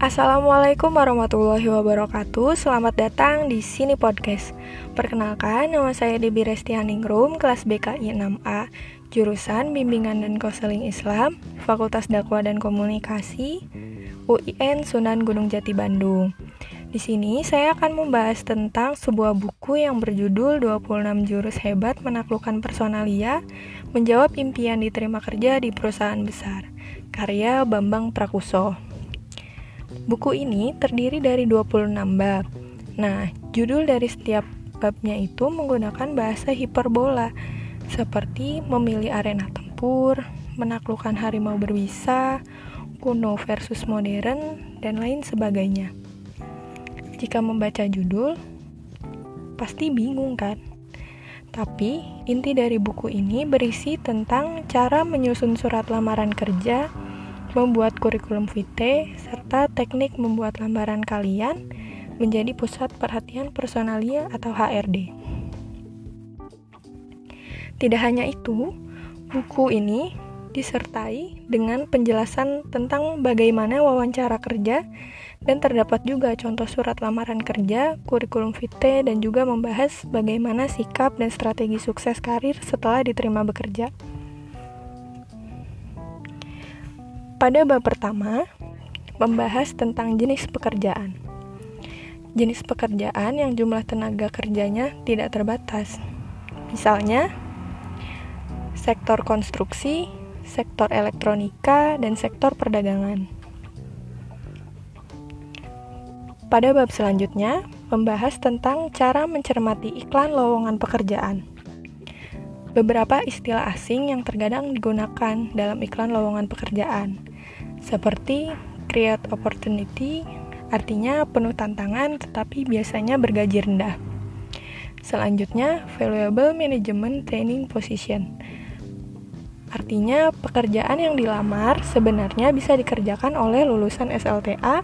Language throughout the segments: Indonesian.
Assalamualaikum warahmatullahi wabarakatuh. Selamat datang di Sini Podcast. Perkenalkan, nama saya Debi Restianingrum Kelas BKI 6A Jurusan Bimbingan dan Konseling Islam Fakultas Dakwah dan Komunikasi UIN Sunan Gunung Jati Bandung. Di sini saya akan membahas tentang sebuah buku yang berjudul 26 Jurus Hebat Menaklukkan Personalia Menjawab Impian Diterima Kerja di Perusahaan Besar Karya Bambang Prakuso Buku ini terdiri dari 26 bab. Nah, judul dari setiap babnya itu menggunakan bahasa hiperbola, seperti memilih arena tempur, menaklukkan harimau berbisa, kuno versus modern, dan lain sebagainya. Jika membaca judul, pasti bingung kan? Tapi, inti dari buku ini berisi tentang cara menyusun surat lamaran kerja, membuat kurikulum vitae, serta teknik membuat lembaran kalian menjadi pusat perhatian personalia atau HRD. Tidak hanya itu, buku ini disertai dengan penjelasan tentang bagaimana wawancara kerja dan terdapat juga contoh surat lamaran kerja, kurikulum vitae, dan juga membahas bagaimana sikap dan strategi sukses karir setelah diterima bekerja. Pada bab pertama, membahas tentang jenis pekerjaan. Jenis pekerjaan yang jumlah tenaga kerjanya tidak terbatas. Misalnya, sektor konstruksi, sektor elektronika, dan sektor perdagangan. Pada bab selanjutnya, membahas tentang cara mencermati iklan lowongan pekerjaan. Beberapa istilah asing yang terkadang digunakan dalam iklan lowongan pekerjaan, seperti create opportunity, artinya penuh tantangan tetapi biasanya bergaji rendah. Selanjutnya, valuable management training position. Artinya, pekerjaan yang dilamar sebenarnya bisa dikerjakan oleh lulusan SLTA,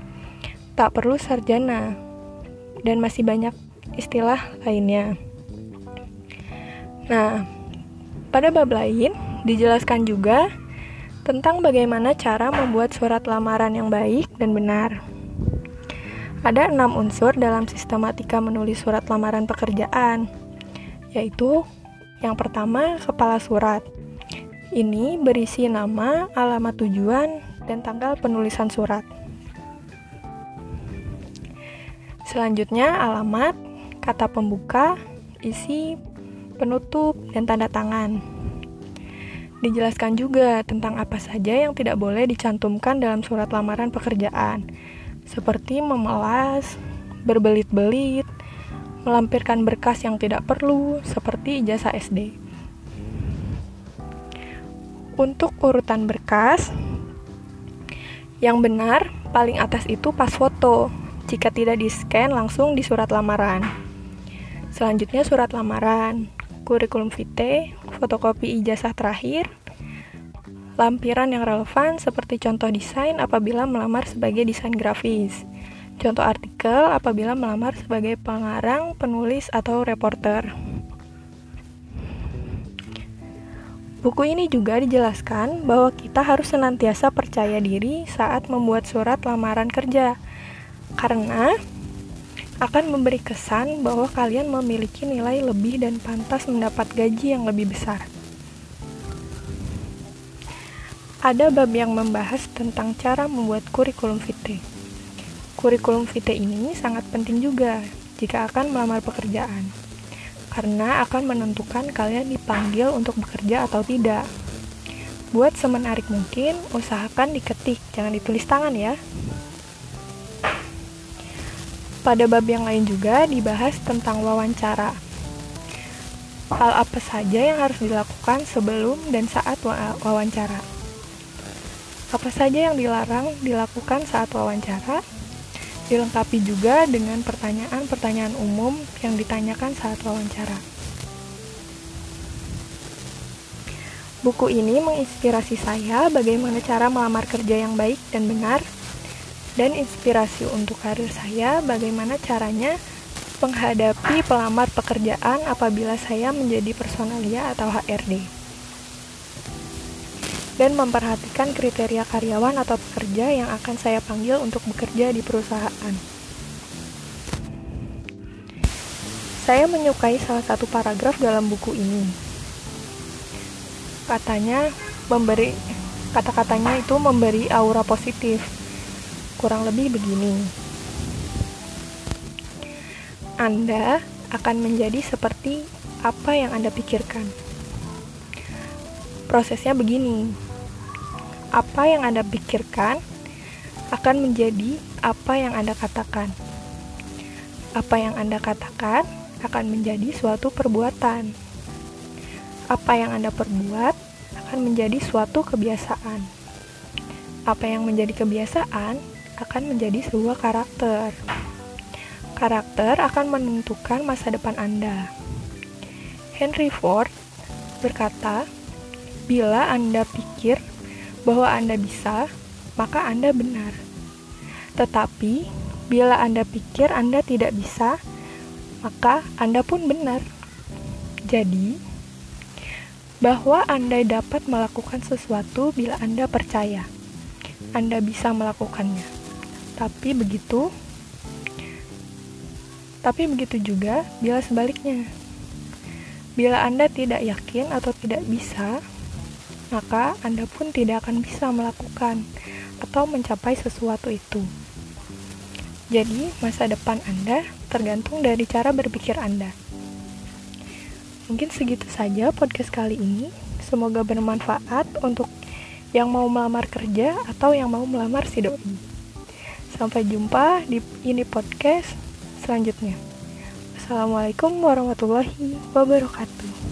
tak perlu sarjana, dan masih banyak istilah lainnya. Nah, pada bab lain dijelaskan juga tentang bagaimana cara membuat surat lamaran yang baik dan benar. Ada enam unsur dalam sistematika menulis surat lamaran pekerjaan, yaitu yang pertama, kepala surat. Ini berisi nama, alamat tujuan, dan tanggal penulisan surat. Selanjutnya, alamat, kata pembuka, isi, penutup, dan tanda tangan. Dijelaskan juga tentang apa saja yang tidak boleh dicantumkan dalam surat lamaran pekerjaan, seperti memelas, berbelit-belit, melampirkan berkas yang tidak perlu, seperti ijazah SD. Untuk urutan berkas, yang benar paling atas itu pas foto, jika tidak di-scan langsung di surat lamaran. Selanjutnya surat lamaran, kurikulum vitae, fotokopi ijazah terakhir, lampiran yang relevan seperti contoh desain apabila melamar sebagai desain grafis, contoh artikel apabila melamar sebagai pengarang, penulis, atau reporter. Buku ini juga dijelaskan bahwa kita harus senantiasa percaya diri saat membuat surat lamaran kerja, karena akan memberi kesan bahwa kalian memiliki nilai lebih dan pantas mendapat gaji yang lebih besar. Ada bab yang membahas tentang cara membuat kurikulum vitae. Kurikulum vitae ini sangat penting juga jika akan melamar pekerjaan, karena akan menentukan kalian dipanggil untuk bekerja atau tidak. Buat semenarik mungkin, usahakan diketik, jangan ditulis tangan ya. Pada bab yang lain juga dibahas tentang wawancara. Hal apa saja yang harus dilakukan sebelum dan saat wawancara? Apa saja yang dilarang dilakukan saat wawancara? Dilengkapi juga dengan pertanyaan-pertanyaan umum yang ditanyakan saat wawancara. Buku ini menginspirasi saya bagaimana cara melamar kerja yang baik dan benar dan inspirasi untuk karir saya bagaimana caranya menghadapi pelamar pekerjaan apabila saya menjadi personalia atau HRD. dan memperhatikan kriteria karyawan atau pekerja yang akan saya panggil untuk bekerja di perusahaan. Saya menyukai salah satu paragraf dalam buku ini. Katanya memberi kata-katanya itu memberi aura positif. Kurang lebih begini. Anda akan menjadi seperti apa yang Anda pikirkan. Prosesnya begini apa yang Anda pikirkan akan menjadi apa yang Anda katakan. Apa yang Anda katakan akan menjadi suatu perbuatan. Apa yang Anda perbuat akan menjadi suatu kebiasaan. Apa yang menjadi kebiasaan akan menjadi sebuah karakter. Karakter akan menentukan masa depan Anda. Henry Ford berkata, "Bila Anda pikir bahwa Anda bisa, maka Anda benar. Tetapi, bila Anda pikir Anda tidak bisa, maka Anda pun benar. Jadi, bahwa Anda dapat melakukan sesuatu bila Anda percaya Anda bisa melakukannya. Tapi begitu, tapi begitu juga bila sebaliknya. Bila Anda tidak yakin atau tidak bisa, maka Anda pun tidak akan bisa melakukan atau mencapai sesuatu itu. Jadi, masa depan Anda tergantung dari cara berpikir Anda. Mungkin segitu saja podcast kali ini. Semoga bermanfaat untuk yang mau melamar kerja atau yang mau melamar si doi. Sampai jumpa di ini podcast selanjutnya. Assalamualaikum warahmatullahi wabarakatuh.